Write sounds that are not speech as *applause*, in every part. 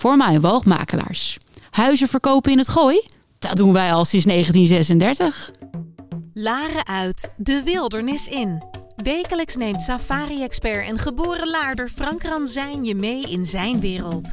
voor woogmakelaars. Huizen verkopen in het gooi? Dat doen wij al sinds 1936. Laren uit, de wildernis in. Wekelijks neemt safari-expert en geboren laarder Frank Ranzijn je mee in zijn wereld.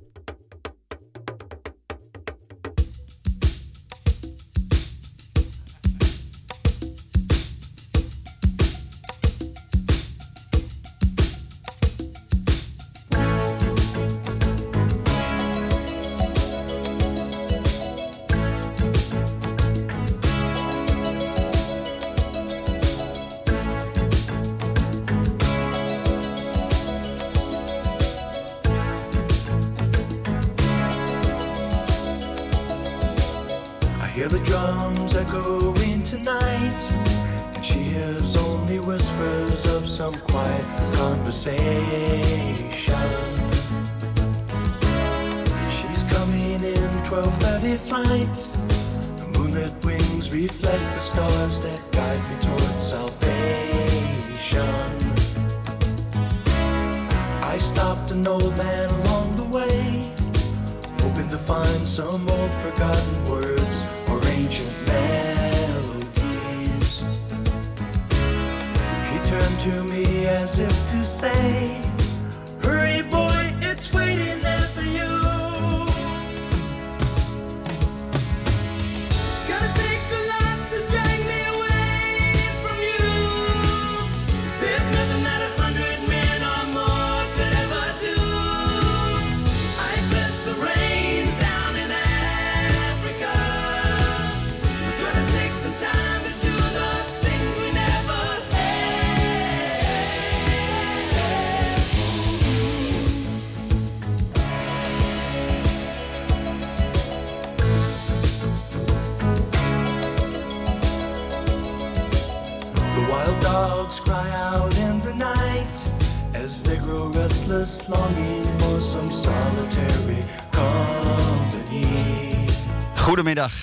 Goedemiddag,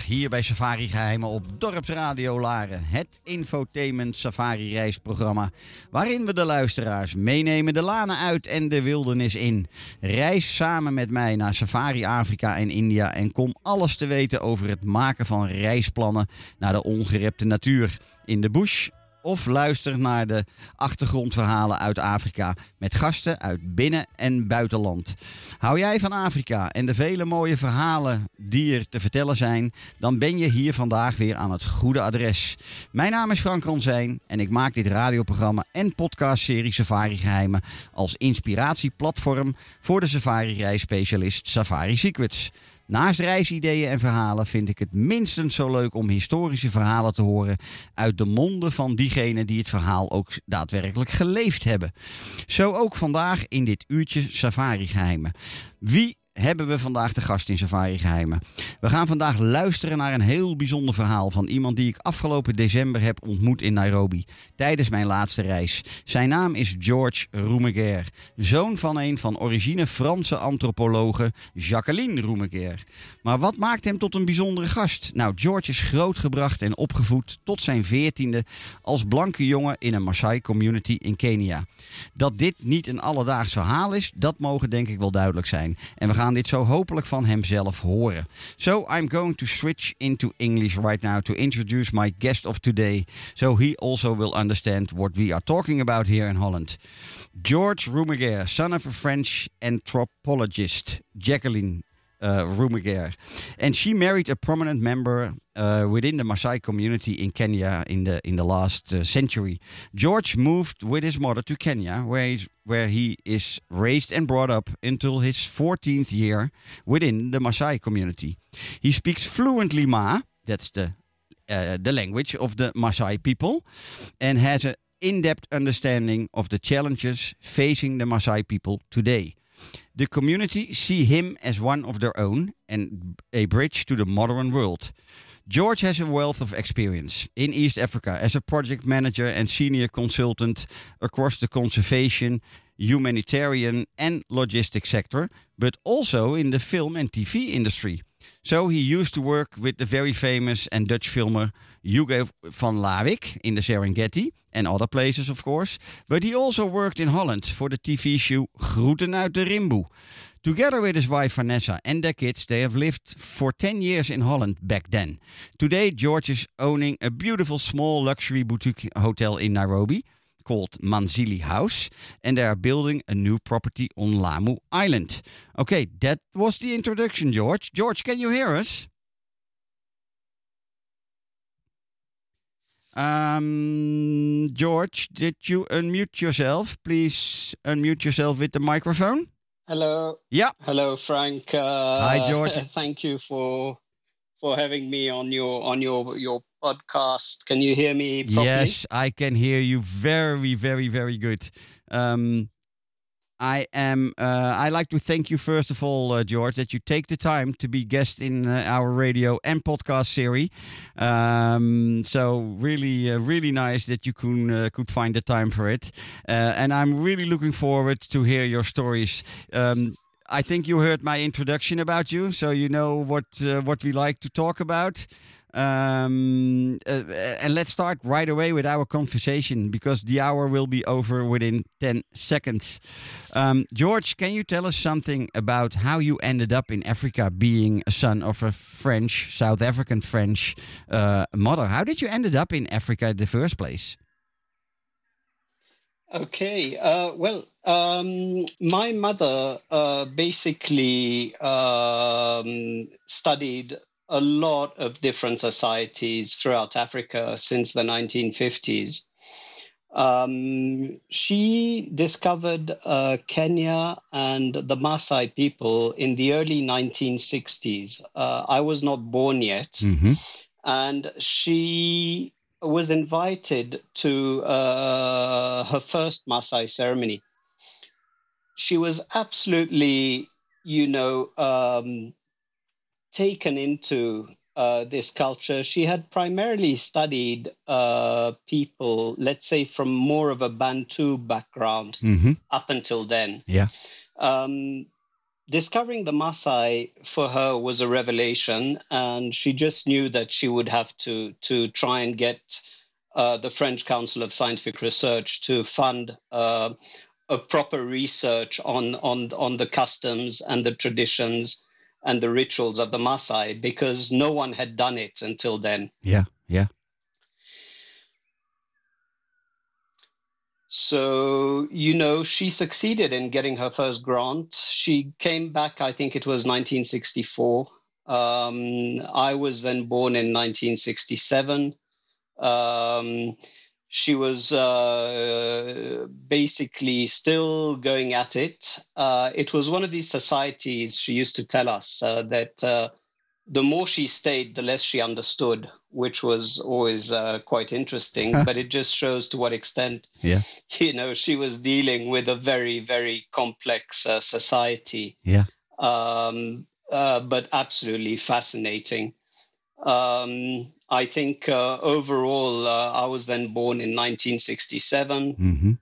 hier bij Safari Geheimen op Dorpsradio Laren. Het infotainment safari reisprogramma. Waarin we de luisteraars meenemen de lanen uit en de wildernis in. Reis samen met mij naar Safari Afrika en India. En kom alles te weten over het maken van reisplannen naar de ongerepte natuur. In de bush, of luister naar de achtergrondverhalen uit Afrika met gasten uit binnen- en buitenland. Hou jij van Afrika en de vele mooie verhalen die er te vertellen zijn, dan ben je hier vandaag weer aan het goede adres. Mijn naam is Frank Ronzijn en ik maak dit radioprogramma en podcastserie Safari Geheimen als inspiratieplatform voor de safari-reisspecialist Safari Secrets. Naast reisideeën en verhalen vind ik het minstens zo leuk om historische verhalen te horen uit de monden van diegenen die het verhaal ook daadwerkelijk geleefd hebben. Zo ook vandaag in dit uurtje Safari Geheimen. Wie hebben we vandaag de gast in Safari Geheimen. We gaan vandaag luisteren naar een heel bijzonder verhaal van iemand die ik afgelopen december heb ontmoet in Nairobi tijdens mijn laatste reis. Zijn naam is George Roumeguer, zoon van een van origine Franse antropologe Jacqueline Roumeguer. Maar wat maakt hem tot een bijzondere gast? Nou, George is grootgebracht en opgevoed tot zijn veertiende als blanke jongen in een Maasai community in Kenia. Dat dit niet een alledaags verhaal is, dat mogen denk ik wel duidelijk zijn. En we gaan dit zo hopelijk van hemzelf horen. So I'm going to switch into English right now to introduce my guest of today, so he also will understand what we are talking about here in Holland. George Roumeguer, son of a French anthropologist, Jacqueline uh, and she married a prominent member uh, within the Maasai community in Kenya in the in the last uh, century. George moved with his mother to Kenya, where where he is raised and brought up until his 14th year within the Maasai community. He speaks fluently Maa, that's the uh, the language of the Maasai people, and has an in-depth understanding of the challenges facing the Maasai people today. The community see him as one of their own and a bridge to the modern world. George has a wealth of experience in East Africa as a project manager and senior consultant across the conservation, humanitarian, and logistics sector, but also in the film and TV industry. So he used to work with the very famous and Dutch filmer Hugo van Lawick in the Serengeti and other places, of course. But he also worked in Holland for the TV show Groeten uit de Rimboe. Together with his wife Vanessa and their kids, they have lived for 10 years in Holland back then. Today, George is owning a beautiful small luxury boutique hotel in Nairobi called Manzili House, and they are building a new property on Lamu Island. Okay, that was the introduction, George. George, can you hear us? Um, George, did you unmute yourself? Please unmute yourself with the microphone. Hello. Yeah. Hello, Frank. Uh, Hi, George. *laughs* Thank you for for having me on your on your your podcast. Can you hear me properly? Yes, I can hear you very, very, very good. Um, I am. Uh, I like to thank you first of all, uh, George, that you take the time to be guest in uh, our radio and podcast series. Um, so really, uh, really nice that you could uh, could find the time for it, uh, and I'm really looking forward to hear your stories. Um, I think you heard my introduction about you, so you know what what we like to talk about. Um, uh, and let's start right away with our conversation because the hour will be over within 10 seconds. Um, George, can you tell us something about how you ended up in Africa being a son of a French, South African French uh, mother? How did you ended up in Africa in the first place? Okay. Uh, well, um, my mother uh, basically um, studied a lot of different societies throughout Africa since the 1950s. Um, she discovered uh, Kenya and the Maasai people in the early 1960s. Uh, I was not born yet. Mm-hmm. And she was invited to uh, her first Maasai ceremony. She was absolutely, you know, um, taken into uh, this culture. She had primarily studied uh, people, let's say, from more of a Bantu background Mm-hmm. up until then. Yeah. Um, discovering the Maasai for her was a revelation, and she just knew that she would have to to try and get uh, the French Council of Scientific Research to fund uh, a proper research on on on the customs and the traditions and the rituals of the Maasai because no one had done it until then. Yeah. Yeah. So, you know, she succeeded in getting her first grant. She came back, I think it was 1964. Um, I was then born in 1967. Um, she was uh, basically still going at it. Uh, it was one of these societies, she used to tell us, uh, that uh, the more she stayed, the less she understood, which was always uh, quite interesting. *laughs* but it just shows to what extent, Yeah. *laughs* you know, she was dealing with a very, very complex uh, society. Yeah. Um, uh, but absolutely fascinating. Um, I think uh, overall, uh, I was then born in 1967. Mm-hmm.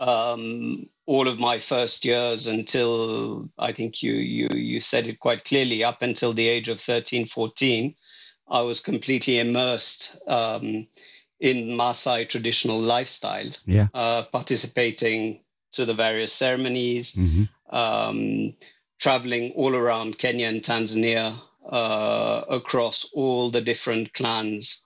Um, all of my first years until I think you you you said it quite clearly up until the age of 13, 14, I was completely immersed um, in Maasai traditional lifestyle, Yeah. uh, participating to the various ceremonies, Mm-hmm. um, traveling all around Kenya and Tanzania uh, across all the different clans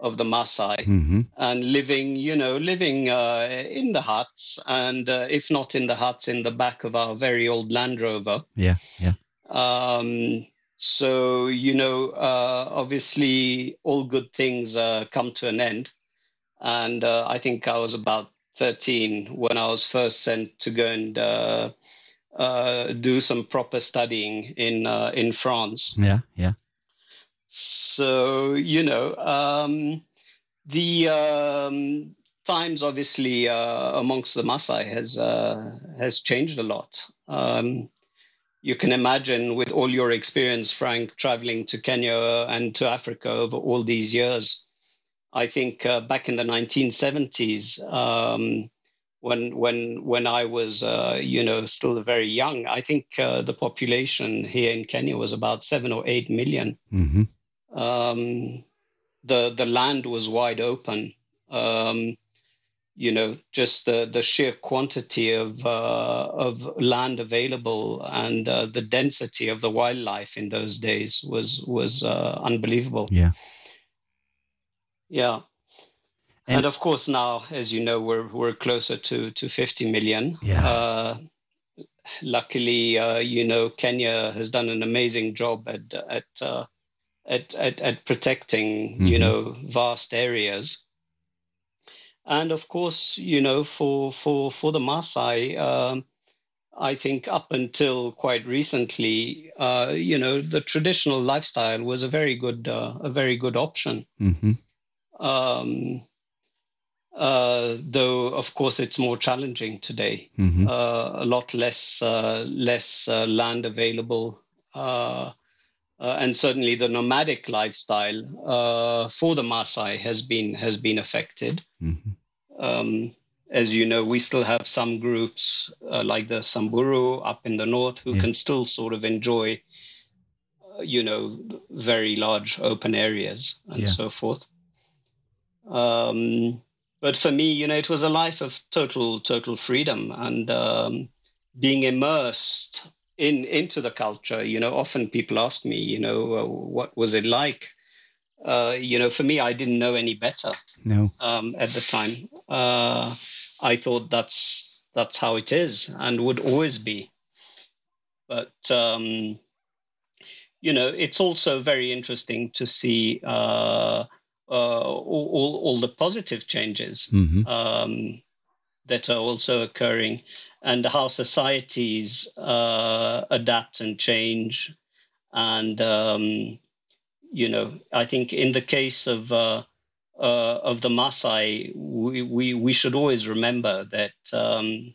of the Maasai Mm-hmm. and living, you know, living uh, in the huts and uh, if not in the huts, in the back of our very old Land Rover. Yeah. Yeah. Um, so, you know, uh, obviously all good things uh, come to an end. And uh, I think I was about 13 when I was first sent to go and uh, do some proper studying in uh, in France. Yeah. Yeah. So you know, um, the um, times obviously uh, amongst the Maasai has uh, has changed a lot. Um, you can imagine with all your experience, Frank, traveling to Kenya and to Africa over all these years. I think uh, back in the 1970s, um, when when when I was uh, you know still very young, I think uh, the population here in Kenya was about seven or eight million. Mm-hmm. Um, the the land was wide open. Um, you know, just the the sheer quantity of uh, of land available and uh, the density of the wildlife in those days was was uh, unbelievable. Yeah. Yeah. And, and, of course, now, as you know, we're we're closer to to 50 million. Yeah. Uh, luckily, uh, you know, Kenya has done an amazing job at at uh, at, at, at protecting, mm-hmm. you know, vast areas. And of course, you know, for for for the Maasai, um, I think up until quite recently, uh, you know, the traditional lifestyle was a very good uh, a very good option. Mm-hmm. Um, uh, though of course it's more challenging today. Mm-hmm. Uh, a lot less uh, less uh, land available, uh, uh, and certainly the nomadic lifestyle for the Maasai has been has been affected. Mm-hmm. Um, as you know, we still have some groups like the Samburu up in the north who yeah. can still sort of enjoy, you know, very large open areas and yeah. so forth. Um, but for me, you know, it was a life of total, total freedom and um, being immersed in into the culture. You know, often people ask me, you know, uh, what was it like? Uh, you know, for me, I didn't know any better. No. Um, at the time, uh, I thought that's that's how it is and would always be. But um, you know, it's also very interesting to see uh, all, all, the positive changes mm-hmm. um, that are also occurring and how societies uh, adapt and change. And, um, you know, I think in the case of, uh, uh, of the Maasai, we, we, we should always remember that um,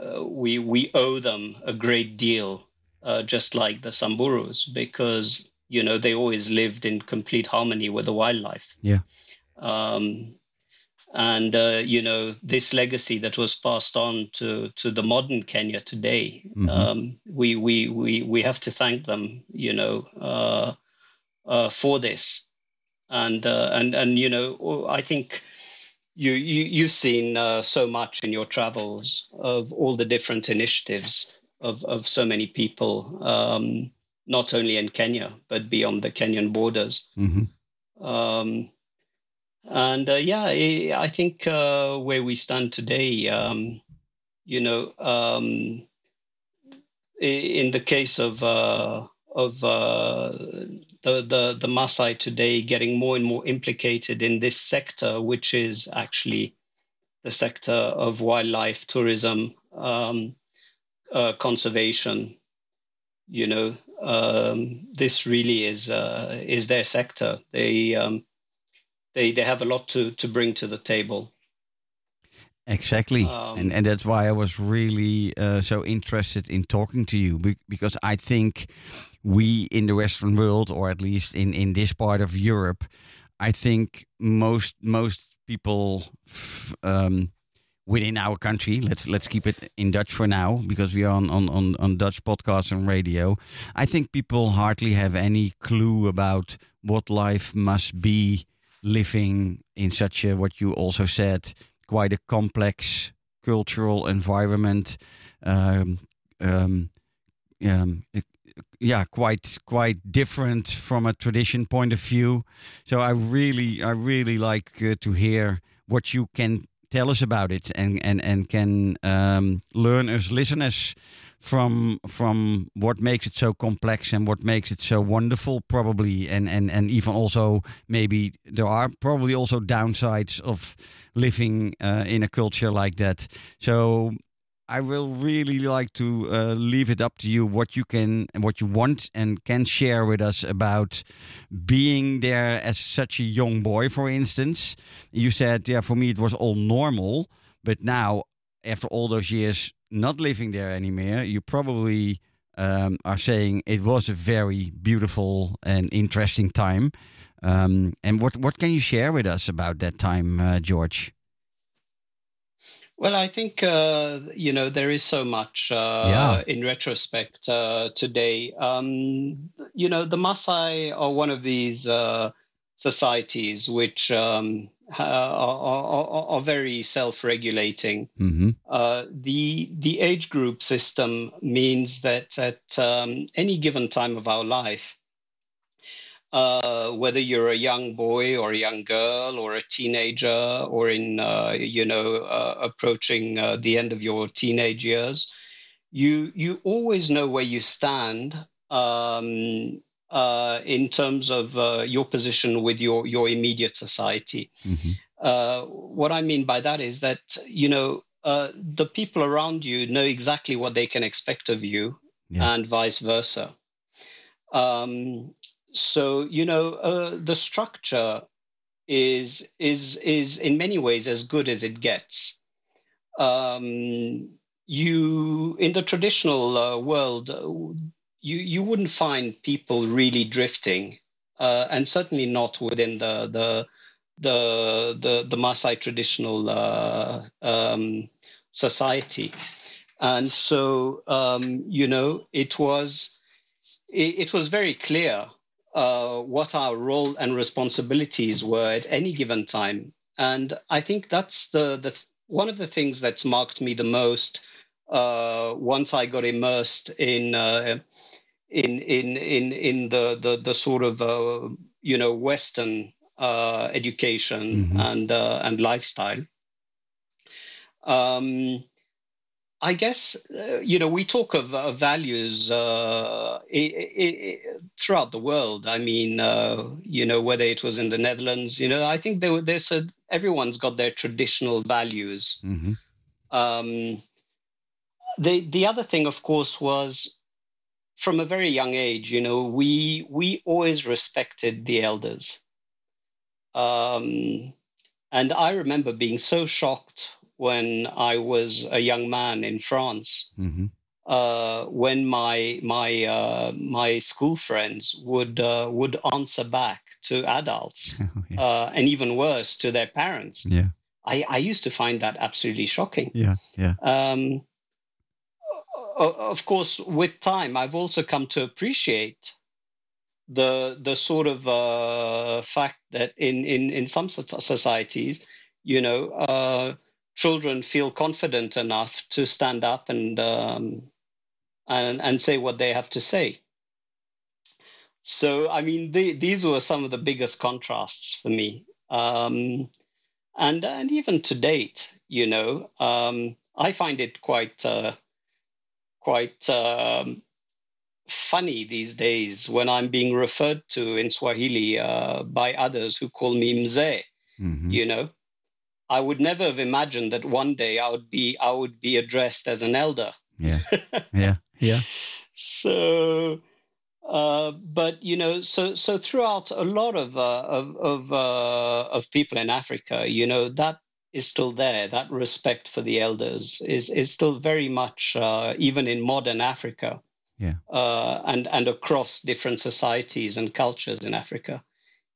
uh, we, we owe them a great deal, uh, just like the Samburus, because you know they always lived in complete harmony with the wildlife. Yeah. Um, and uh, you know this legacy that was passed on to to the modern Kenya today mm-hmm. um, we, we we we have to thank them you know uh, uh, for this. And uh, and and you know I think you, you you've seen uh, so much in your travels of all the different initiatives of of so many people um, not only in Kenya but beyond the Kenyan borders. Mm-hmm. Um, and uh, yeah, I think uh, where we stand today, um, you know, um, in the case of uh, of uh, the, the the Maasai today, getting more and more implicated in this sector, which is actually the sector of wildlife tourism, um, uh, conservation. You know, um, this really is uh, is their sector. They um, they they have a lot to to bring to the table. Exactly, um, and and that's why I was really uh, so interested in talking to you because I think we in the Western world, or at least in in this part of Europe, I think most most people um, within our country. Let's let's keep it in Dutch for now because we are on, on, on, on Dutch podcasts and radio. I think people hardly have any clue about what life must be living in such a what you also said quite a complex cultural environment. Um, um, um, yeah, quite quite different from a tradition point of view. So I really I really like uh, to hear what you can tell us about it and and and can um, learn as listeners from from what makes it so complex and what makes it so wonderful probably. And and and even also maybe there are probably also downsides of living uh, in a culture like that. So I will really like to uh, leave it up to you what you can and what you want and can share with us about being there as such a young boy, for instance. You said, yeah, for me it was all normal, but now after all those years not living there anymore, you probably um, are saying it was a very beautiful and interesting time. Um, and what what can you share with us about that time, uh, George? Well, I think uh, you know there is so much uh, Yeah. in retrospect uh, today. Um, you know, the Maasai are one of these uh, societies which um, ha- are, are, are very self-regulating. hmm Uh, the the age group system means that at um, any given time of our life, uh, whether you're a young boy or a young girl or a teenager or in uh, you know uh, approaching uh, the end of your teenage years, you you always know where you stand um, uh, in terms of uh, your position with your your immediate society. hmm Uh, what I mean by that is that you know uh, the people around you know exactly what they can expect of you, Yeah. and vice versa. Um, so you know uh, the structure is is is in many ways as good as it gets. Um, you in the traditional uh, world, uh, you you wouldn't find people really drifting, uh, and certainly not within the the the the, the Maasai traditional uh, um, society, and so um, you know it was it, it was very clear uh, what our role and responsibilities were at any given time, and I think that's the the one of the things that's marked me the most uh, once I got immersed in. Uh, in in in in the the, the sort of uh, you know Western uh, education Mhm. and uh, and lifestyle. Um, I guess uh, you know we talk of uh, values uh, i- i- i- throughout the world. I mean, uh, you know, whether it was in the Netherlands, you know, I think there were there's a, everyone's got their traditional values. hmm Um, the the other thing, of course, was from a very young age. You know, we we always respected the elders, um, and I remember being so shocked when I was a young man in France hmm uh, when my my uh, my school friends would uh, would answer back to adults, *laughs* yeah. uh, and even worse to their parents. yeah, I, I used to find that absolutely shocking. yeah, yeah, Um, of course, with time, I've also come to appreciate the the sort of uh, fact that in in in some societies, you know, uh, children feel confident enough to stand up and um, and and say what they have to say. So, I mean, the, these were some of the biggest contrasts for me. Um, and and even to date, you know, um, I find it quite uh, quite um, funny these days when I'm being referred to in Swahili uh, by others who call me mzee. hmm You know, I would never have imagined that one day I would be I would be addressed as an elder. yeah, *laughs* yeah, yeah. So, uh, but you know, so so throughout a lot of uh, of of, uh, of people in Africa, you know, that is still there. That respect for the elders is is still very much uh, even in modern Africa, Yeah. uh, and and across different societies and cultures in Africa,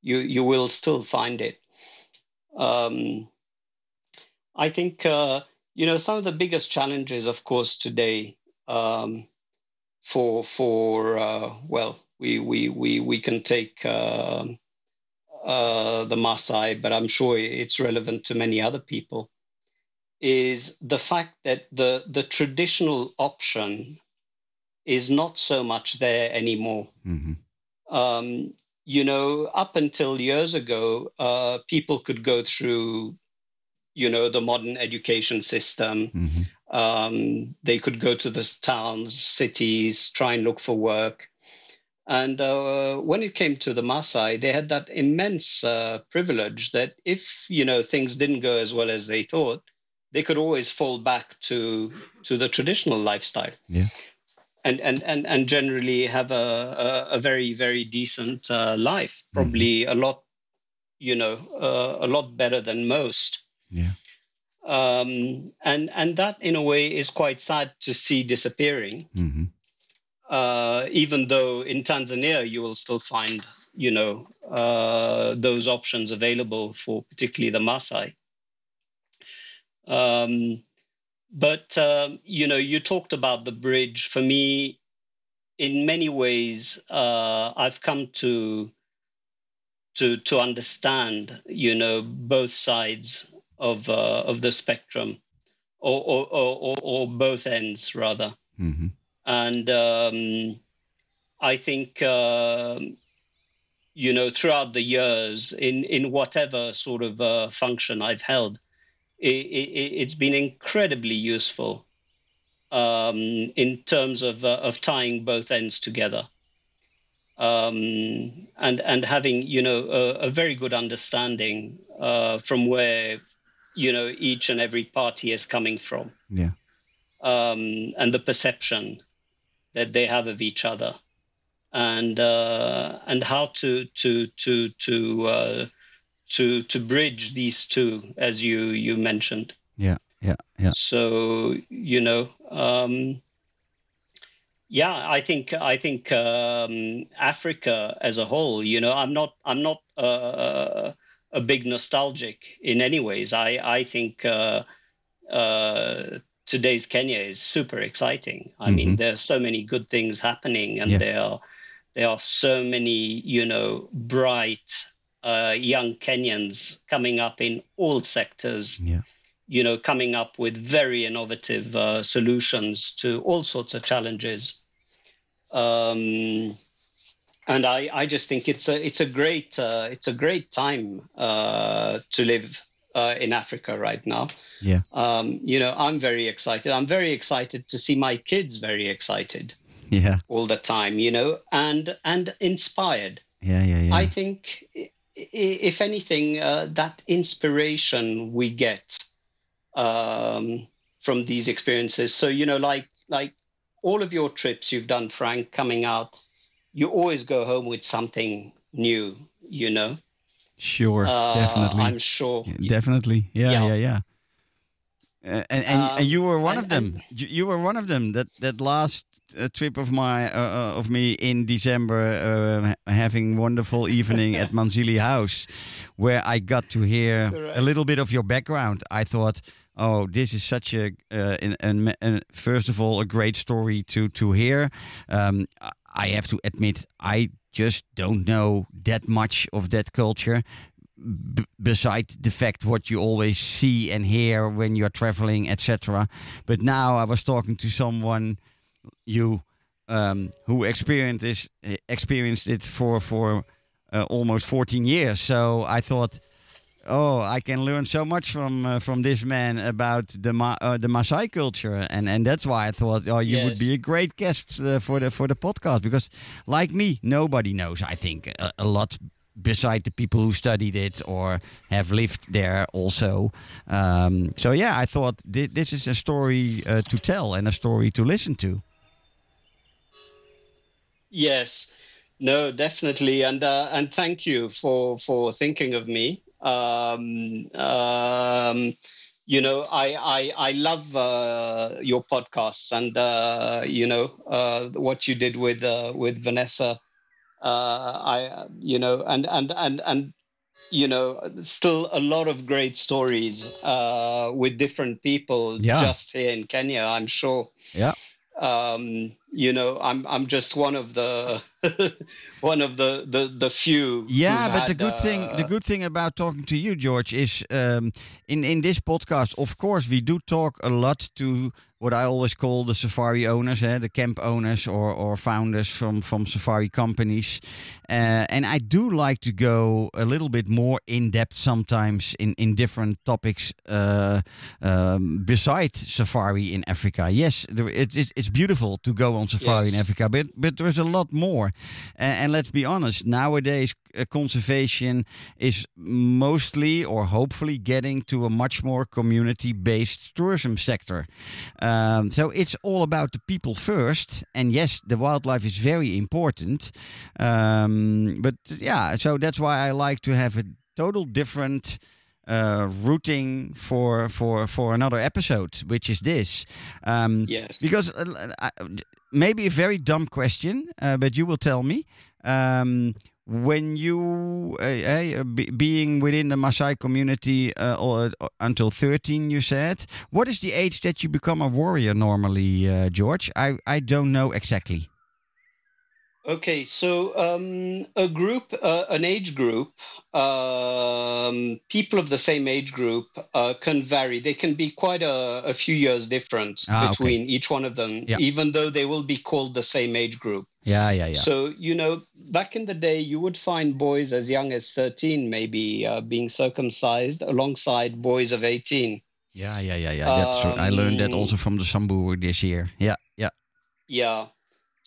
you you will still find it. Um, I think uh, you know some of the biggest challenges, of course, today. Um, for for uh, well we we we we can take uh, uh, the Maasai, but I'm sure it's relevant to many other people. Is the fact that the the traditional option is not so much there anymore. hmm Um, you know, up until years ago, uh, people could go through, you know, the modern education system hmm um, they could go to the towns, cities, try and look for work. And uh, when it came to the Maasai, they had that immense uh, privilege that if you know things didn't go as well as they thought, they could always fall back to to the traditional lifestyle. Yeah. And, and, and, and generally have a, a, a very very decent uh, life, probably a lot, you know, uh, a lot better than most Yeah. um, and and that in a way is quite sad to see disappearing. hmm uh, even though in Tanzania you will still find, you know, uh, those options available for particularly the Maasai. Um, but um, you know, you talked about the bridge. For me, in many ways, uh, I've come to to to understand, you know, both sides of uh, of the spectrum, or or, or, or both ends rather. Mm-hmm. And um, I think uh, you know throughout the years, in in whatever sort of uh, function I've held, it, it, has been incredibly useful um, in terms of uh, of tying both ends together. Um, and and having you know a, a very good understanding uh, from where you know each and every party is coming from. Yeah. Um, and the perception that they have of each other, and uh, and how to to to to uh, to to bridge these two, as you you mentioned. Yeah, yeah, yeah. So you know, um, yeah, I think I think um, Africa as a whole. You know, I'm not I'm not uh, a big nostalgic in any ways. I I think uh, uh, today's Kenya is super exciting. I mm-hmm. mean, there are so many good things happening, and yeah. there are there are so many you know bright uh, young Kenyans coming up in all sectors. Yeah. You know, coming up with very innovative uh, solutions to all sorts of challenges. Um, and I, I just think it's a it's a great uh, it's a great time uh, to live uh, in Africa right now. Yeah. Um, you know, I'm very excited. I'm very excited to see my kids very excited. Yeah. All the time, you know, and and inspired. Yeah, yeah, yeah. I think, if anything, uh, that inspiration we get um, from these experiences. So you know, like like all of your trips you've done, Frank, coming out you always go home with something new, you know? Sure, uh, definitely. I'm sure. Definitely. Yeah, yeah, yeah. yeah. Uh, and and, um, and you were one and, of them. You were one of them. That that last uh, trip of my uh, uh of me in December, uh, having wonderful evening at *laughs* Manzili House, where I got to hear right. a little bit of your background. I thought, oh, this is such a, uh, first of all, a great story to to hear. Um, I have to admit, I just don't know that much of that culture. B- beside the fact what you always see and hear when you're traveling, etc. But now I was talking to someone you um, who experienced this, experienced it for for uh, almost 14 years. So I thought Oh, I can learn so much from uh, from this man about the Ma uh, the Maasai culture, and and that's why I thought, oh, you yes. would be a great guest uh, for the for the podcast because, like me, nobody knows. I think a, a, lot beside the people who studied it or have lived there also. Um, so yeah, I thought th this is a story uh, to tell and a story to listen to. Yes, no, definitely, and uh, and thank you for for thinking of me. Um, um, you know, I I, I love uh, your podcasts and uh, you know uh, what you did with uh, with Vanessa. Uh, I you know and and and and you know still a lot of great stories uh, with different people yeah. just here in Kenya. I'm sure. Yeah um, you know, I'm I'm just one of the *laughs* one of the the, the few. Yeah, but had, the good uh, thing the good thing about talking to you, George, is um, in in this podcast, of course, we do talk a lot to what I always call the safari owners, eh, the camp owners or, or founders from, from safari companies. Uh, and I do like to go a little bit more in depth sometimes in, in different topics uh, um, besides safari in Africa. Yes, there, it, it, it's beautiful to go on safari yes. in Africa, but, but there's a lot more. And, and let's be honest, nowadays uh, conservation is mostly or hopefully getting to a much more community based tourism sector. Um, so it's all about the people first. And yes, the wildlife is very important. Um, but yeah, so that's why I like to have a total different. Uh, routing for for for another episode, which is this. Um, yes. Because uh, I, maybe a very dumb question, uh, but you will tell me. Um, when you uh, be, being within the Maasai community uh, or, until 13 you said what is the age that you become a warrior normally uh, George? I, I don't know exactly Okay, so um, a group, uh, an age group, um, people of the same age group uh, can vary. They can be quite a, a few years different Ah, between okay. each one of them, Yeah. even though they will be called the same age group. yeah yeah yeah So, you know, back in the day, you would find boys as young as 13 maybe uh, being circumcised alongside boys of 18. yeah yeah yeah yeah that's true I learned that Um, also from the Sambu this year yeah yeah Yeah.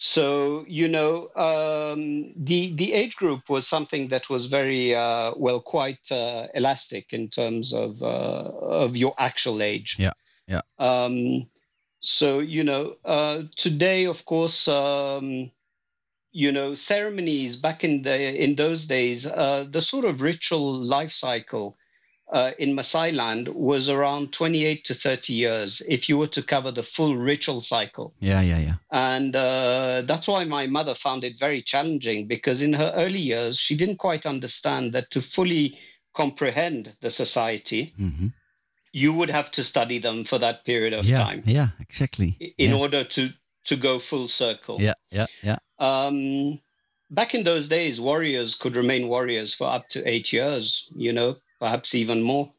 So you know, um, the the age group was something that was very uh, well, quite uh, elastic in terms of uh, of your actual age. Yeah, yeah. Um, so you know, uh, today, of course, um, you know, ceremonies back in the in those days, uh, the sort of ritual life cycle. Uh, in Maasai land was around 28 to 30 years if you were to cover the full ritual cycle. yeah yeah yeah And uh, that's why my mother found it very challenging because in her early years, she didn't quite understand that to fully comprehend the society, hmm you would have to study them for that period of yeah time yeah exactly in yeah. order to, to go full circle. yeah yeah yeah Um, back in those days, warriors could remain warriors for up to eight years, you know, perhaps even more.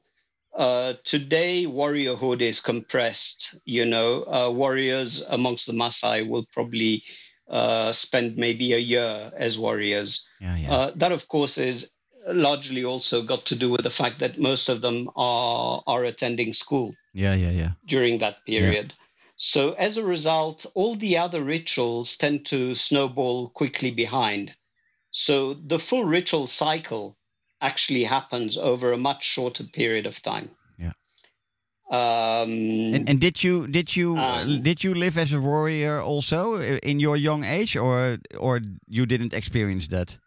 Uh, today, warriorhood is compressed. You know, uh, warriors amongst the Maasai will probably uh, spend maybe a year as warriors. yeah yeah Uh, that, of course, is largely also got to do with the fact that most of them are are attending school yeah yeah yeah during that period. So, as a result, all the other rituals tend to snowball quickly behind. So, the full ritual cycle actually happens over a much shorter period of time. Yeah. Um, And, and did you did you Um, did you live as a warrior also in your young age, or or you didn't experience that?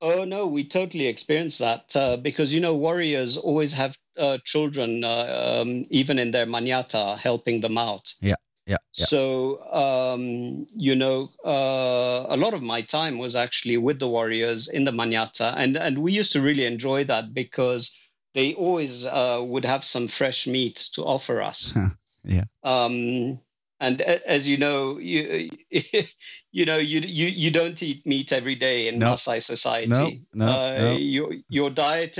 Oh no, we totally experienced that uh, because you know warriors always have uh, children, uh, um, even in their manyata, helping them out. Yeah, yeah. So um, you know, uh, a lot of my time was actually with the warriors in the manyata, and and we used to really enjoy that because they always uh, would have some fresh meat to offer us. *laughs* Yeah. Um, and as you know, you *laughs* you know you you you don't eat meat every day in No. Maasai society. No, no, uh, no. Your your diet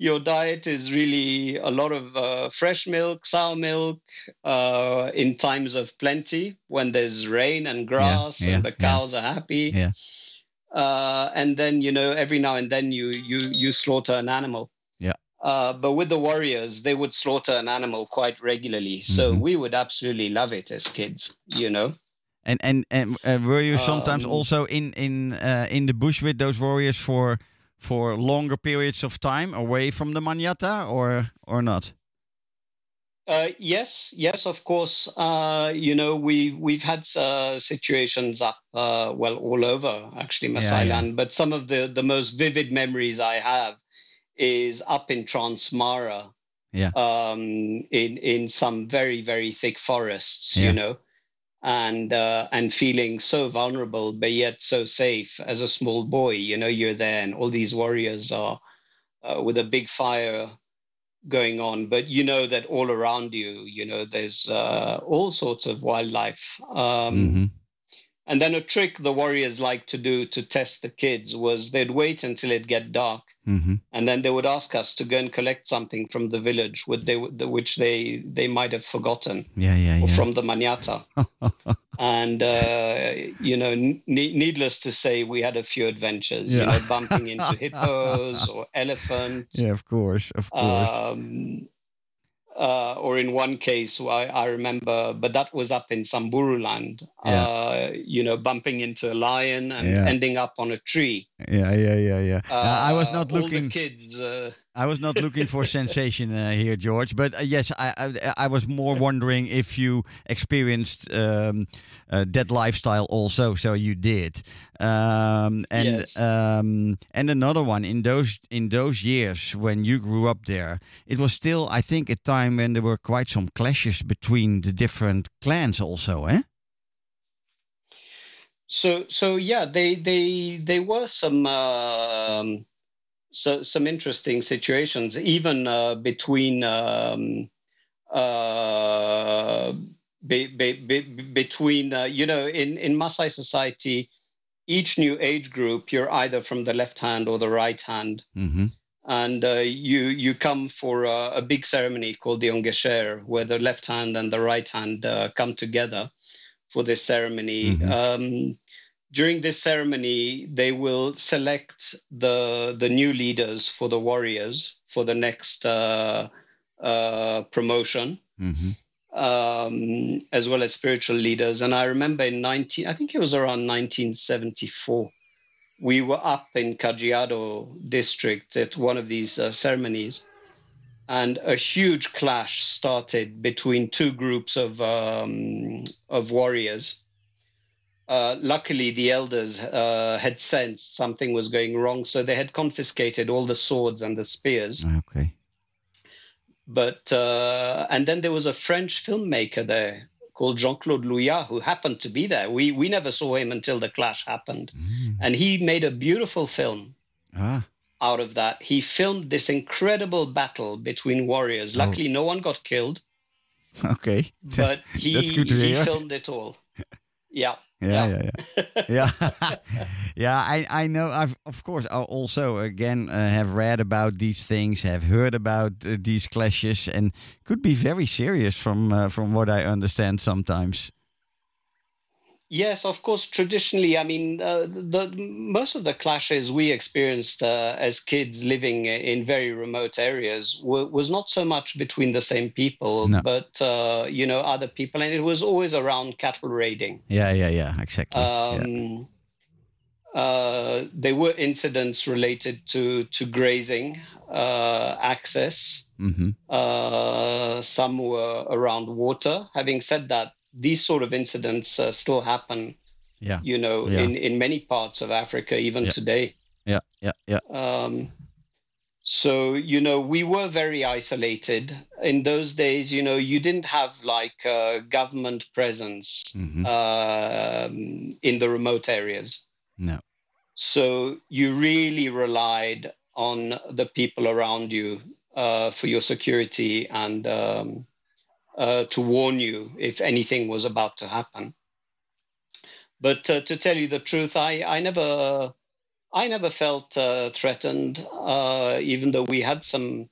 your diet is really a lot of uh, fresh milk, sour milk, uh, in times of plenty when there's rain and grass yeah, and the yeah. cows are happy. Yeah. Uh, and then you know every now and then you you you slaughter an animal. Yeah. Uh, but with the warriors, they would slaughter an animal quite regularly, so Mhm. we would absolutely love it as kids. You know. And and and uh, were you sometimes Um, also in in uh, in the bush with those warriors for for longer periods of time away from the manyata, or or not? Uh, yes, yes, of course. Uh, you know, we we've had uh, situations up, uh, well, all over actually Yeah, Maasai yeah. But some of the the most vivid memories I have is up in Transmara. Yeah. Um, in in some very very thick forests, Yeah. you know, and uh, and feeling so vulnerable but yet so safe as a small boy. You know, you're there, and all these warriors are uh, with a big fire going on but you know that all around you you know there's uh, all sorts of wildlife um, Mhm. And then a trick the warriors like to do to test the kids was they'd wait until it get dark Mhm. and then they would ask us to go and collect something from the village which they which they they might have forgotten Yeah, yeah, or yeah. from the manyata *laughs* and uh, you know n- needless to say we had a few adventures you know bumping into *laughs* hippos or elephants yeah, of course, of course. um, uh, or in one case, I, I remember, but that was up in Samburu land, Yeah. uh, you know, bumping into a lion and Yeah. ending up on a tree. yeah, yeah, yeah, yeah. Uh, I was Uh, not all looking. the kids. I was not looking for *laughs* sensation uh, here, George. But uh, yes, I, I I was more wondering if you experienced um, uh, that lifestyle also. So you did, um, and Yes. um, and another one in those in those years when you grew up there, it was still I think a time when there were quite some clashes between the different clans also, eh? so so yeah, they they they were some um, so some interesting situations, even uh, between um, uh, be, be, be, between uh, you know in in Maasai society, each new age group you're either from the left hand or the right hand. Mm-hmm. And uh, you you come for a, a, big ceremony called the Ongesher, where the left hand and the right hand uh, come together for this ceremony. Mm-hmm. Um, during this ceremony, they will select the the new leaders for the warriors for the next uh, uh, promotion, mm-hmm. um, as well as spiritual leaders. And I remember in 19, I think it was around 1974, we were up in Kajiado district at one of these uh, ceremonies, and a huge clash started between two groups of um, of warriors uh, luckily, the elders uh, had sensed something was going wrong, so they had confiscated all the swords and the spears. Okay. But uh, and then there was a French filmmaker there called Jean-Claude Louillat who happened to be there. We we never saw him until the clash happened, mm. and he made a beautiful film. Ah. Out of that, he filmed this incredible battle between warriors. Oh. Luckily, no one got killed. *laughs* Okay, but *laughs* he, That's good to he hear. filmed it all. *laughs* Yeah yeah, yeah, yeah, yeah. *laughs* *laughs* yeah, I, I know. I've of course I also again uh, have read about these things, have heard about uh, these clashes, and could be very serious from uh, from what I understand sometimes. Yes, of course. Traditionally, I mean, uh, the, most of the clashes we experienced uh, as kids living in very remote areas were, was not so much between the same people, no. but uh, you know other people, and it was always around cattle raiding. Yeah, yeah, yeah, exactly. Um, yeah. Uh, there were incidents related to to grazing uh, access. Mm-hmm. Uh, some were around water. Having said that, these sort of incidents uh, still happen. Yeah. You know, yeah. in in many parts of Africa, even yeah. today. Yeah, yeah, yeah. Um, so you know, we were very isolated in those days. You know, you didn't have like a government presence mm-hmm. um, in the remote areas. No. So you really relied on the people around you uh, for your security and. Um, uh, to warn you if anything was about to happen. But uh, to tell you the truth, I, I never I never felt uh, threatened, uh, even though we had some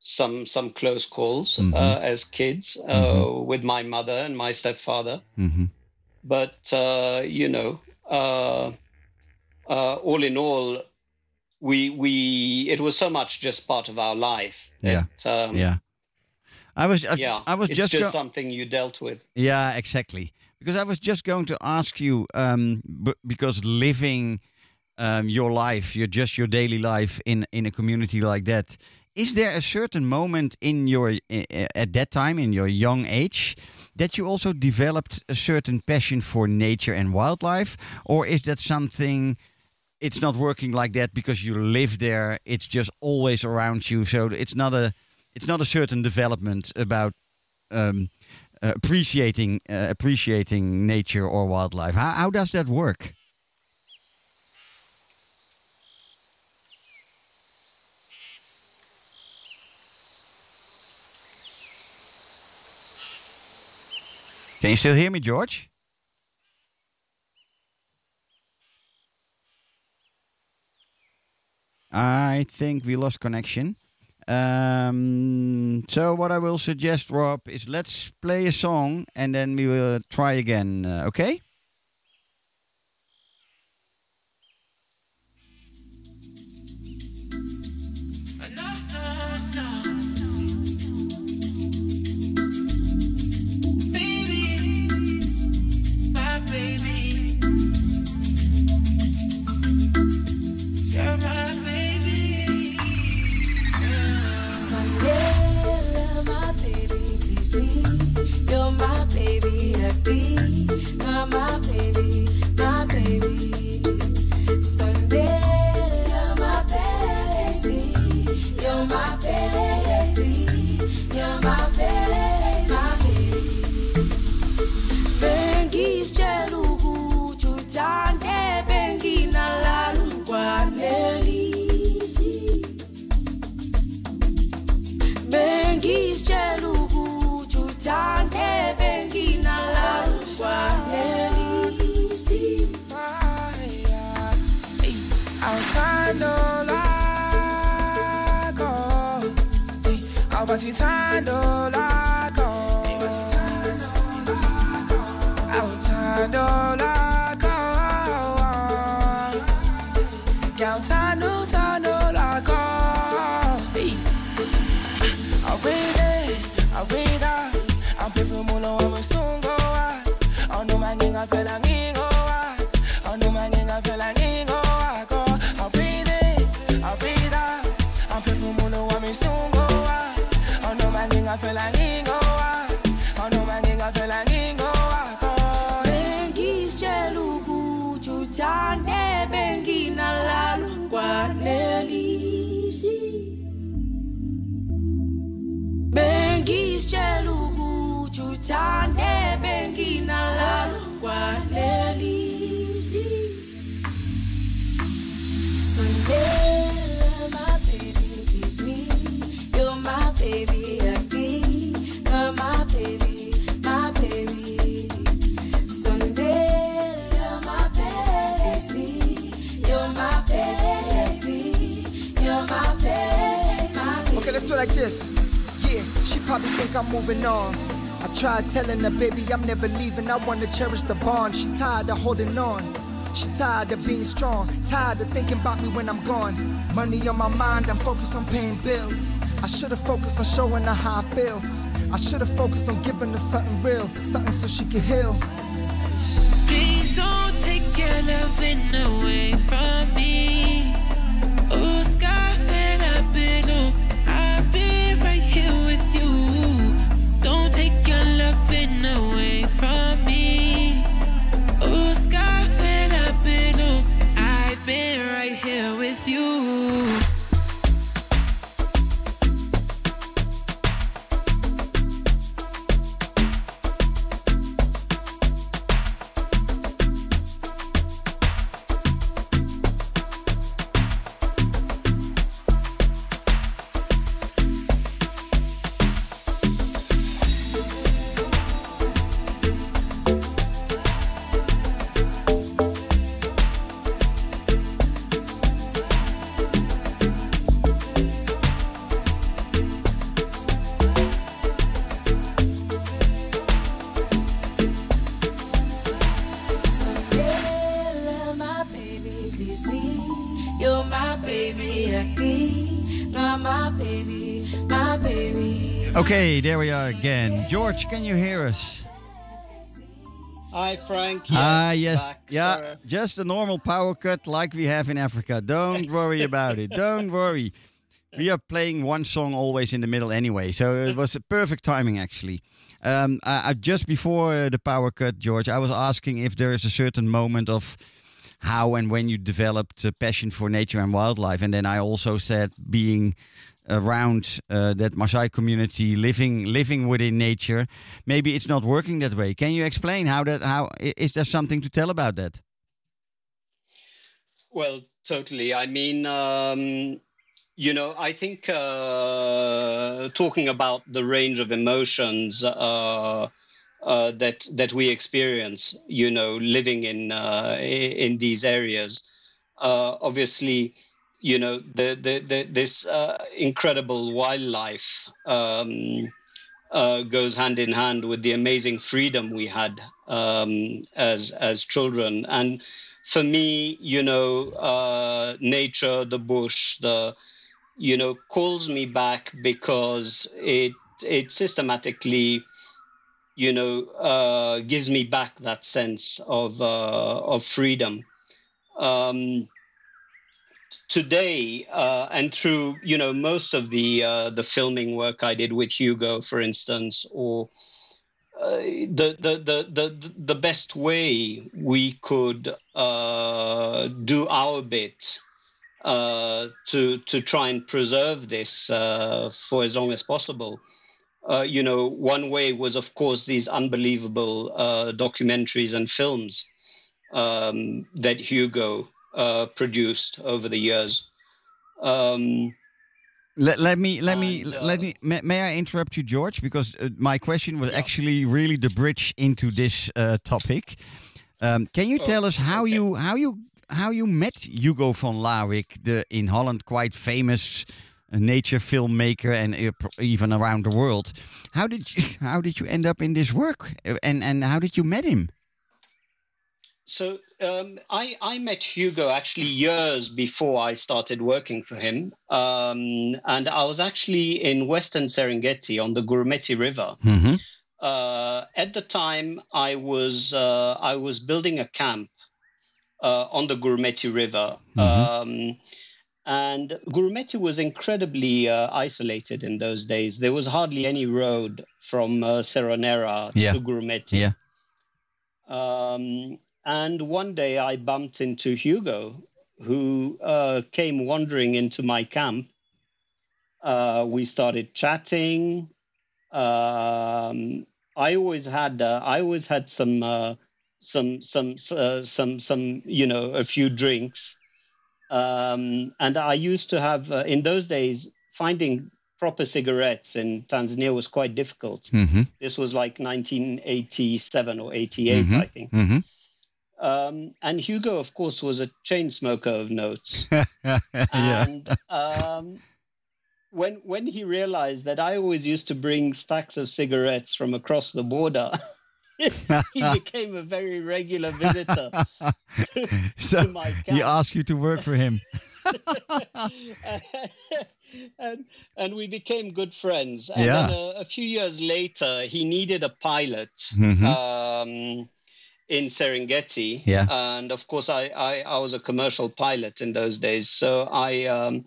some some close calls mm-hmm. Uh, as kids uh, mm-hmm. with my mother and my stepfather. Mm-hmm. But you know, all in all, we we it was so much just part of our life. Yeah. That, um, yeah. I was uh, yeah, I was it's just, just something you dealt with. Yeah, exactly. Because I was just going to ask you, um, because living um, your life, your just your daily life in in a community like that, is there a certain moment in your at that time in your young age that you also developed a certain passion for nature and wildlife, or is that something? It's not working like that because you live there. It's just always around you, so it's not a it's not a certain development about um, uh, appreciating uh, appreciating nature or wildlife. How, how does that work? Can you still hear me, George? I think we lost connection. Um, so what I will suggest, Rob, is let's play a song and then we will try again. Uh, okay? This. Yeah, she probably think I'm moving on. I tried telling her, baby, I'm never leaving. I wanna cherish the bond. She tired of holding on. She tired of being strong, tired of thinking about me when I'm gone. Money on my mind, I'm focused on paying bills. I should've focused on showing her how I feel. I should've focused on giving her something real, something so she could heal. Please don't take your loving away from me. There we are again. George, can you hear us? Hi, Frank. Yes, ah, yes. back. Yeah, Sorry. just a normal power cut like we have in Africa. Don't *laughs* worry about it. Don't worry. We are playing one song always in the middle anyway, so it was a perfect timing actually. Um, I, I, just before uh, the power cut, George, I was asking if there is a certain moment of how and when you developed a passion for nature and wildlife, and then I also said being around uh, that Maasai community, living living within nature. Maybe it's not working that way. Can you explain how that? how is there something to tell about that? Well, totally. I mean, um, you know, I think uh, talking about the range of emotions uh, uh, that that we experience, you know, living in uh, in these areas, uh, obviously, you know, the, the, the this uh, incredible wildlife. Um, uh, goes hand in hand with the amazing freedom we had um, as as children. And for me, you know, uh, nature, the bush, the you know, calls me back because it it systematically, you know, uh, gives me back that sense of uh, of freedom. Um, today uh, and through you know most of the uh, the filming work I did with Hugo, for instance, or uh, the, the the the the best way we could uh, do our bit uh, to to try and preserve this uh, for as long as possible. You know, one way was, of course, these unbelievable documentaries and films um, that Hugo uh, produced over the years. Um, Let, let me let me And, uh, let me may, may I interrupt you, George? Because uh, my question was actually really the bridge into this uh, topic. Um, can you Oh, tell us how okay. you how you how you met Hugo van Lawick, the in Holland quite famous uh, nature filmmaker and even around the world? How did you *laughs* how did you end up in this work, Uh, and and how did you met him? So um, I, I met Hugo actually years before I started working for him. Um, and I was actually in Western Serengeti on the Gurumeti River. Mm-hmm. Uh, at the time, I was, uh, I was building a camp uh, on the Gurumeti River. Um, and Gurumeti was incredibly uh, isolated in those days. There was hardly any road from uh, Seronera Yeah. to Gurumeti. Yeah. Um, and one day I bumped into Hugo, who uh, came wandering into my camp. Uh, we started chatting. Um, I always had uh, I always had some uh, some some uh, some some you know a few drinks, um, and I used to have uh, in those days finding proper cigarettes in Tanzania was quite difficult. Mm-hmm. This was like 1987 or 88, I think. Mm-hmm. Um, and Hugo, of course, was a chain smoker of notes. *laughs* And um, when when he realized that I always used to bring stacks of cigarettes from across the border, *laughs* he became a very regular visitor to, *laughs* so to my he asked you to work for him. and and we became good friends. And Yeah. then a, a few years later, he needed a pilot Mhm. um, in Serengeti. Yeah. And of course, I, I I was a commercial pilot in those days, so I um,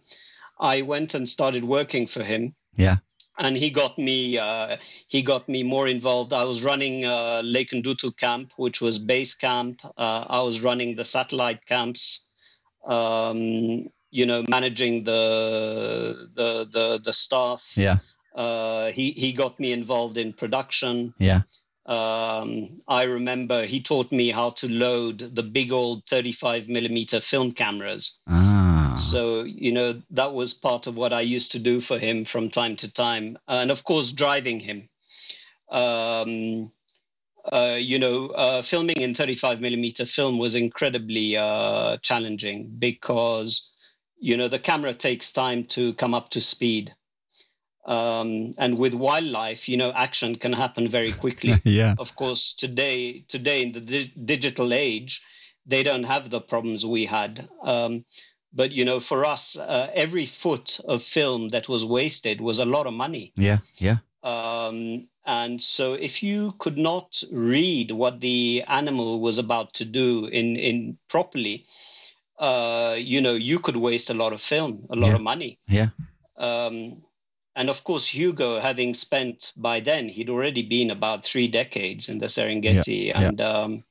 I went and started working for him. Yeah. And he got me. Uh, he got me more involved. I was running uh, Lake Ndutu camp, which was base camp. Uh, I was running the satellite camps um, you know, managing the the the, the staff. Yeah. Uh, he he got me involved in production. Yeah. Um, I remember he taught me how to load the big old 35 millimeter film cameras. Ah. So you know that was part of what I used to do for him from time to time, and of course driving him. Um, uh, you know, uh, filming in 35 millimeter film was incredibly uh, challenging because, you know, the camera takes time to come up to speed. Um, and with wildlife, you know, action can happen very quickly. *laughs* yeah. of course, today, today in the di- digital age, they don't have the problems we had. Um, but you know, for us, uh, every foot of film that was wasted was a lot of money. Yeah. Yeah. Um, and so, if you could not read what the animal was about to do in in properly, uh, you know, you could waste a lot of film, a lot Yeah. of money. Yeah. Um, and of course, Hugo, having spent by then, he'd already been about three decades in the Serengeti, yeah. and um,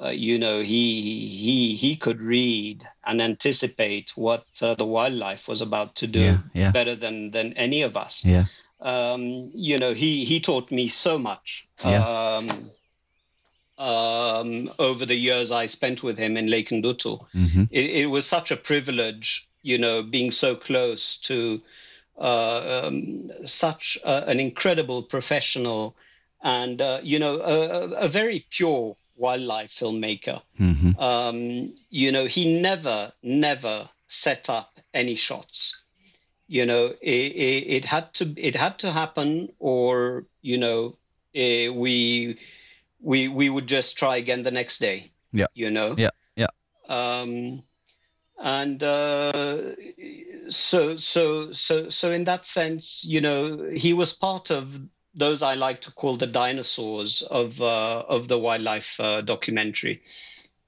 uh, you know, he he he could read and anticipate what uh, the wildlife was about to do Yeah. Yeah. better than than any of us Yeah. um, you know, he he taught me so much Yeah. um, um, over the years I spent with him in Lake Ndutu. Mm-hmm. It, it was such a privilege, you know, being so close to um, such an incredible professional and, uh, you know, a, a- a very pure wildlife filmmaker. Mm-hmm. Um, you know, he never, never set up any shots. You know, it, it, it had to it had to happen, or you know, eh, we we we would just try again the next day. Yeah. You know. Yeah, yeah. Um, and uh, so so so so in that sense, you know, he was part of those I like to call the dinosaurs of uh, of the wildlife uh, documentary.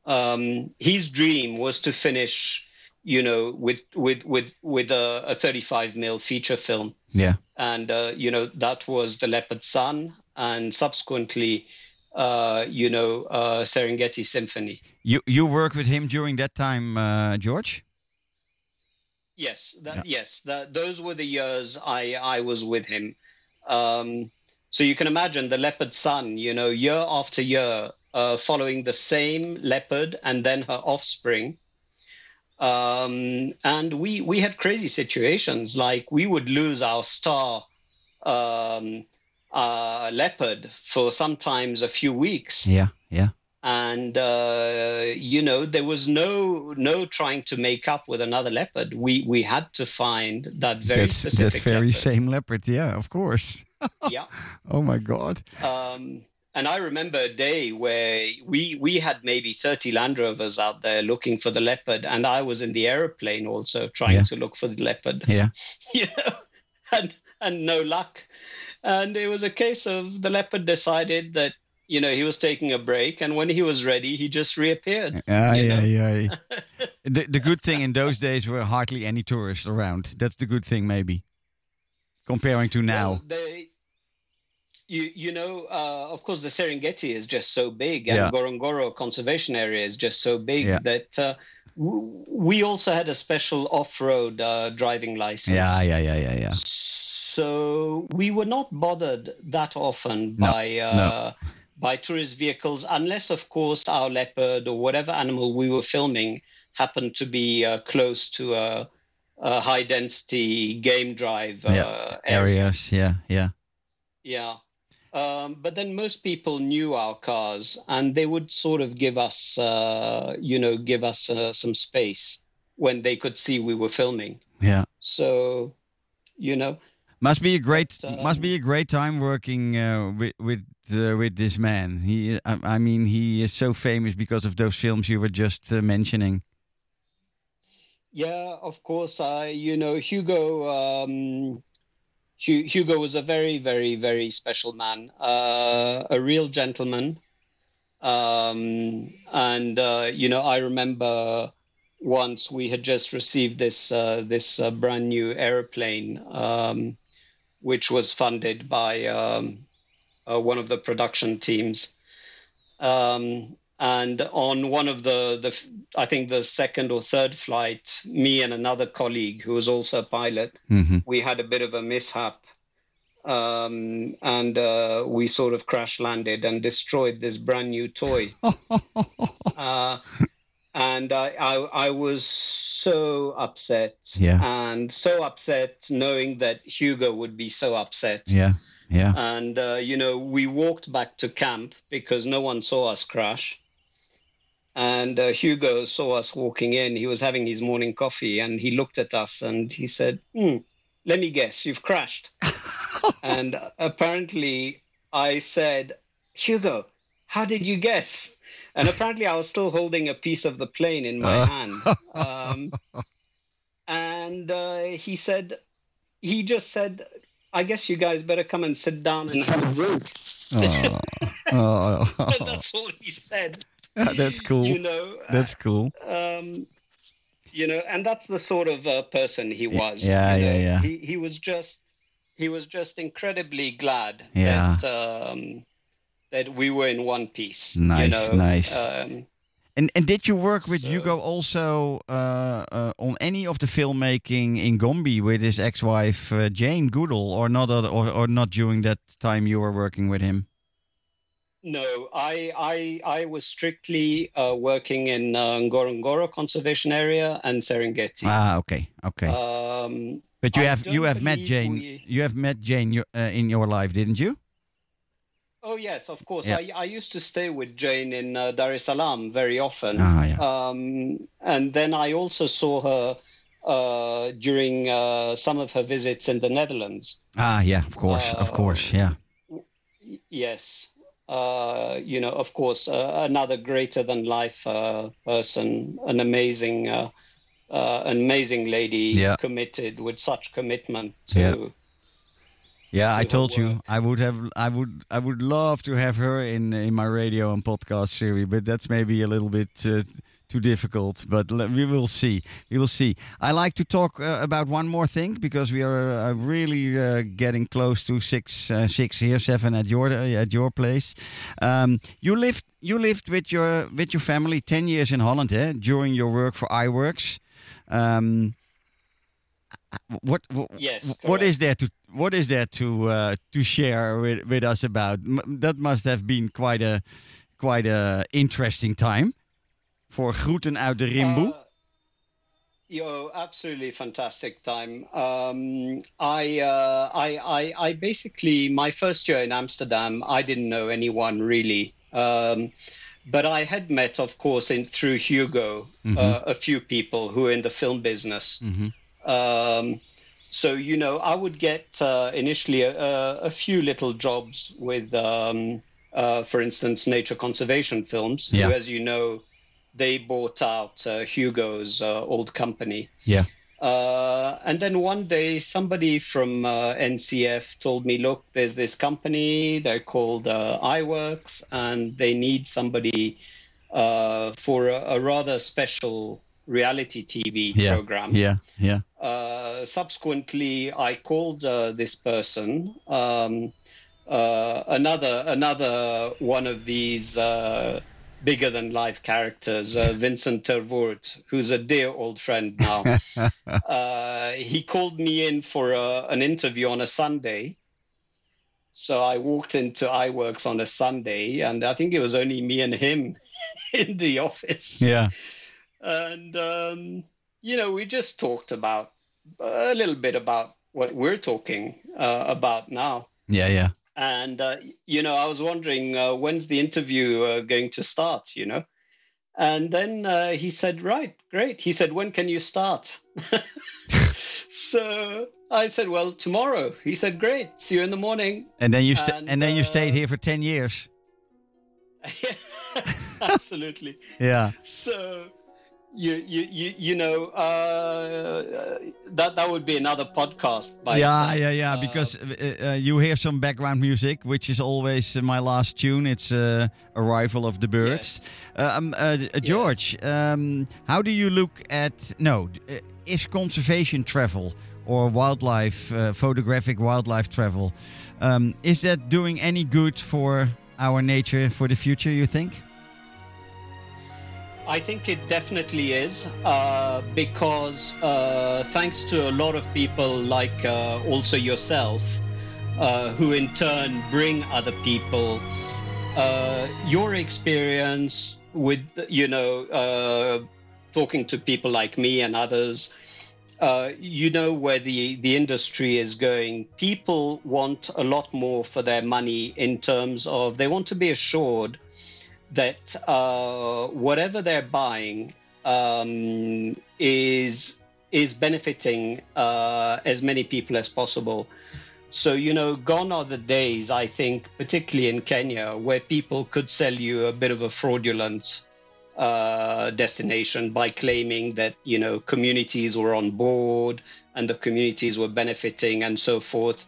Um, his dream was to finish, you know, with with with with a, a 35 mil feature film, Yeah. and uh, you know that was the Leopard Son, and subsequently, uh, you know, uh, Serengeti Symphony. You you work with him during that time, uh, George? Yes, that, yes, that, those were the years I I was with him. Um, so you can imagine the leopard son, you know, year after year, uh, following the same leopard and then her offspring. Um, and we we had crazy situations like we would lose our star um, uh, leopard for sometimes a few weeks Yeah, yeah. And uh, you know there was no no trying to make up with another leopard we we had to find that very that's specific that's very leopard. same leopard. Yeah, of course. *laughs* yeah Oh my god. um, and I remember a day where we we had maybe 30 Land Rovers out there looking for the leopard, and I was in the aeroplane also trying Yeah. to look for the leopard. Yeah. *laughs* you know, and and no luck. And it was a case of the leopard decided that you know he was taking a break, and when he was ready, he just reappeared. You yeah, know? yeah. *laughs* the the good thing in those days were hardly any tourists around. That's the good thing, maybe. Comparing to now. Well, they, you you know, uh, of course, the Serengeti is just so big, and Yeah. Ngorongoro Conservation Area is just so big Yeah. that uh, we also had a special off-road uh, driving license. yeah, yeah, yeah, yeah, yeah. So we were not bothered that often No, by uh, by tourist vehicles, unless, of course, our leopard or whatever animal we were filming happened to be uh, close to a, a high-density game drive uh, Yeah, area. Areas, yeah, yeah. Yeah. Um, but then most people knew our cars and they would sort of give us, uh, you know, give us uh, some space when they could see we were filming. Yeah. So, you know, Must be a great But, must be a great time working uh, with with uh, with this man. He I, I mean he is so famous because of those films you were just uh, mentioning. yeah, of course, I, you know, Hugo, um, Hugo was a very, very, very special man, uh, a real gentleman. Um, and, uh, you know, I remember once we had just received this, uh, this uh, brand new airplane, um, which was funded by um, uh, one of the production teams. Um, and on one of the, the, I think the second or third flight, me and another colleague who was also a pilot, hmm we had a bit of a mishap. Um, and uh, we sort of crash landed and destroyed this brand new toy. *laughs* uh, and I, I, I was so upset. Yeah. And so upset knowing that Hugo would be so upset. Yeah, yeah. And, uh, you know, we walked back to camp because no one saw us crash. And uh, Hugo saw us walking in. He was having his morning coffee and he looked at us and he said, hmm, Let me guess, you've crashed. *laughs* and apparently I said, Hugo, how did you guess? And apparently I was still holding a piece of the plane in my hand. Um, and uh, he said, he just said, I guess you guys better come and sit down and have a drink. Oh, *laughs* oh, That's all he said. that's cool. You know, That's cool. um, you know, and that's the sort of uh, person he was. yeah, you yeah, know. yeah. He he was just he was just incredibly glad Yeah. that um, that we were in one piece. you Nice, know. nice. Um, And and did you work with So- Hugo also uh, uh, on any of the filmmaking in Gombe with his ex-wife uh, Jane Goodall, or not, or, or not during that time you were working with him? No, I I I was strictly uh, working in uh, Ngorongoro Conservation Area and Serengeti. Ah, okay, okay. Um, but you I have you have met Jane. we- You have met Jane uh, in your life, didn't you? Oh yes, of course. Yeah. I, I used to stay with Jane in uh, Dar es Salaam very often. Ah, yeah. Um, and then I also saw her uh, during uh, some of her visits in the Netherlands. ah, yeah. Of course, of uh, course. Yeah. Y- Yes. Uh, you know, of course, uh, another greater than life uh, person, an amazing, uh, uh, an amazing lady, Yeah. committed with such commitment to. Yeah. I told you. I would have, I would, I would love to have her in in my radio and podcast series, but that's maybe a little bit uh, too difficult. But we will see. We will see. I like to talk uh, about one more thing because we are uh, really uh, getting close to six, uh, six here, seven at your uh, at your place. Um, you lived, you lived with your with your family ten years in Holland, eh? During your work for Eyeworks. Um, what, what Yes, what is there to what is there to uh, to share with, with us about? M- that must have been quite a quite a interesting time for groeten uit de rimboe. Uh, Yo, absolutely fantastic time. Um, I, uh, I, I, I basically my first year in Amsterdam, I didn't know anyone really, um, but I had met, of course, in through Hugo, uh, a few people who are in the film business. Um, so you know, I would get uh, initially a, a, few little jobs with, um, uh, for instance, nature conservation films, Yeah. who, as you know, they bought out uh, Hugo's uh, old company. Yeah. Uh, and then one day, somebody from uh, NCF told me, "Look, there's this company. They're called uh, Eyeworks, and they need somebody uh, for a, a rather special reality TV Yeah. program." Yeah. Yeah. uh, subsequently, I called uh, this person, um, uh, another another one of these uh, bigger than life characters, uh, Vincent Tervoort, who's a dear old friend now. *laughs* uh, he called me in for a, an interview on a Sunday. So I walked into Eyeworks on a Sunday, and I think it was only me and him *laughs* in the office Yeah. And um, you know we just talked about a little bit about what we're talking uh, about now Yeah. Yeah. and uh, you know i was wondering uh, when's the interview uh, going to start you know and then uh, he said right great he said when can you start *laughs* so i said well tomorrow he said great see you in the morning And then you sta And, and then you uh, stayed here for ten years. *laughs* absolutely *laughs* Yeah. so you you you, you know uh, that that would be another podcast by yeah, itself. yeah, yeah. Uh, Because uh, uh, you hear some background music, which is always uh, my last tune. It's uh, "Arrival of the Birds." Yes. Uh, um, George, um, how do you look at no? is conservation travel or wildlife uh, photographic wildlife travel um, is that doing any good for our nature for the future? You think? I think it definitely is uh, because uh, thanks to a lot of people like uh, also yourself, uh, who in turn bring other people, uh, your experience with you know uh, talking to people like me and others. You know where the, the industry is going. People want a lot more for their money in terms of they want to be assured that uh, whatever they're buying um, is is benefiting uh, as many people as possible. So you know, gone are the days. I think, particularly in Kenya, where people could sell you a bit of a fraudulent uh, destination by claiming that you know communities were on board and the communities were benefiting and so forth.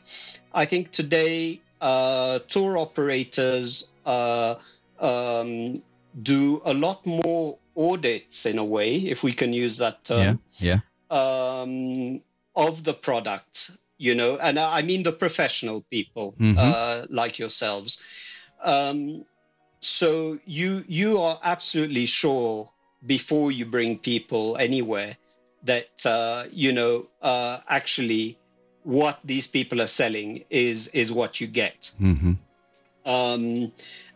I think today uh, tour operators uh, um, do a lot more audits in a way, if we can use that term, yeah. um, of the product. You know, and I mean the professional people Mhm. uh, like yourselves. Um, so you you are absolutely sure before you bring people anywhere that uh, you know uh, actually what these people are selling is is what you get. Mm-hmm. Um,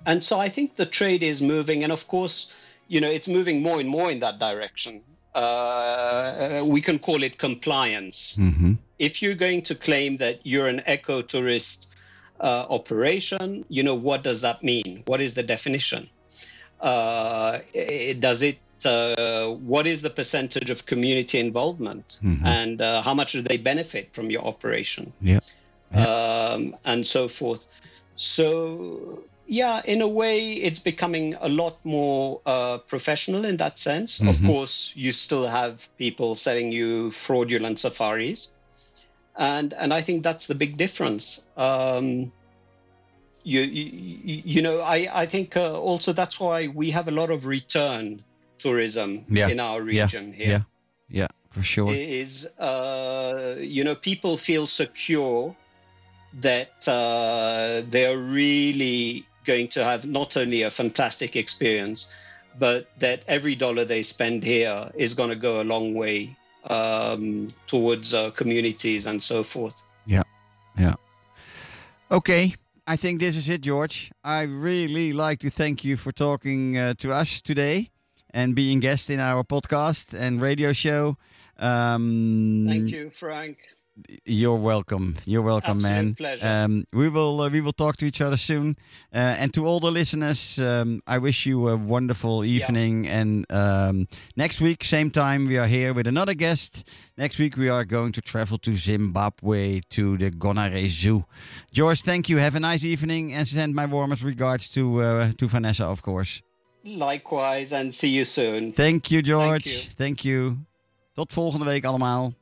and so I think the trade is moving, and of course, you know, it's moving more and more in that direction. Uh, we can call it compliance. Mm-hmm. If you're going to claim that you're an eco-tourist uh, operation, you know, what does that mean? What is the definition? Uh, does it? Uh, what is the percentage of community involvement, Mhm. and uh, how much do they benefit from your operation? Yeah. um, and so forth. So, yeah, in a way, it's becoming a lot more uh, professional in that sense. Of Mhm. course, you still have people selling you fraudulent safaris, and and I think that's the big difference. Um, you, you you know I I think uh, also that's why we have a lot of return tourism Yeah. in our Yeah. region here Yeah. Yeah. For sure. is uh, you know people feel secure that uh, they're really going to have not only a fantastic experience but that every dollar they spend here is going to go a long way um, towards uh, communities and so forth Yeah, yeah. Okay, I think this is it, George. I really like to thank you for talking uh, to us today and being guest in our podcast and radio show. Um, Thank you, Frank. You're welcome. You're welcome, Absolute man. pleasure. Um, we will uh, we will talk to each other soon. Uh, and to all the listeners, um, I wish you a wonderful evening. And um, next week, same time, we are here with another guest. Next week, we are going to travel to Zimbabwe to the Gonarezhou. George, thank you. Have a nice evening, and send my warmest regards to uh, to Vanessa, of course. Likewise, and see you soon. Thank you, George. you. Thank you. Tot volgende week allemaal.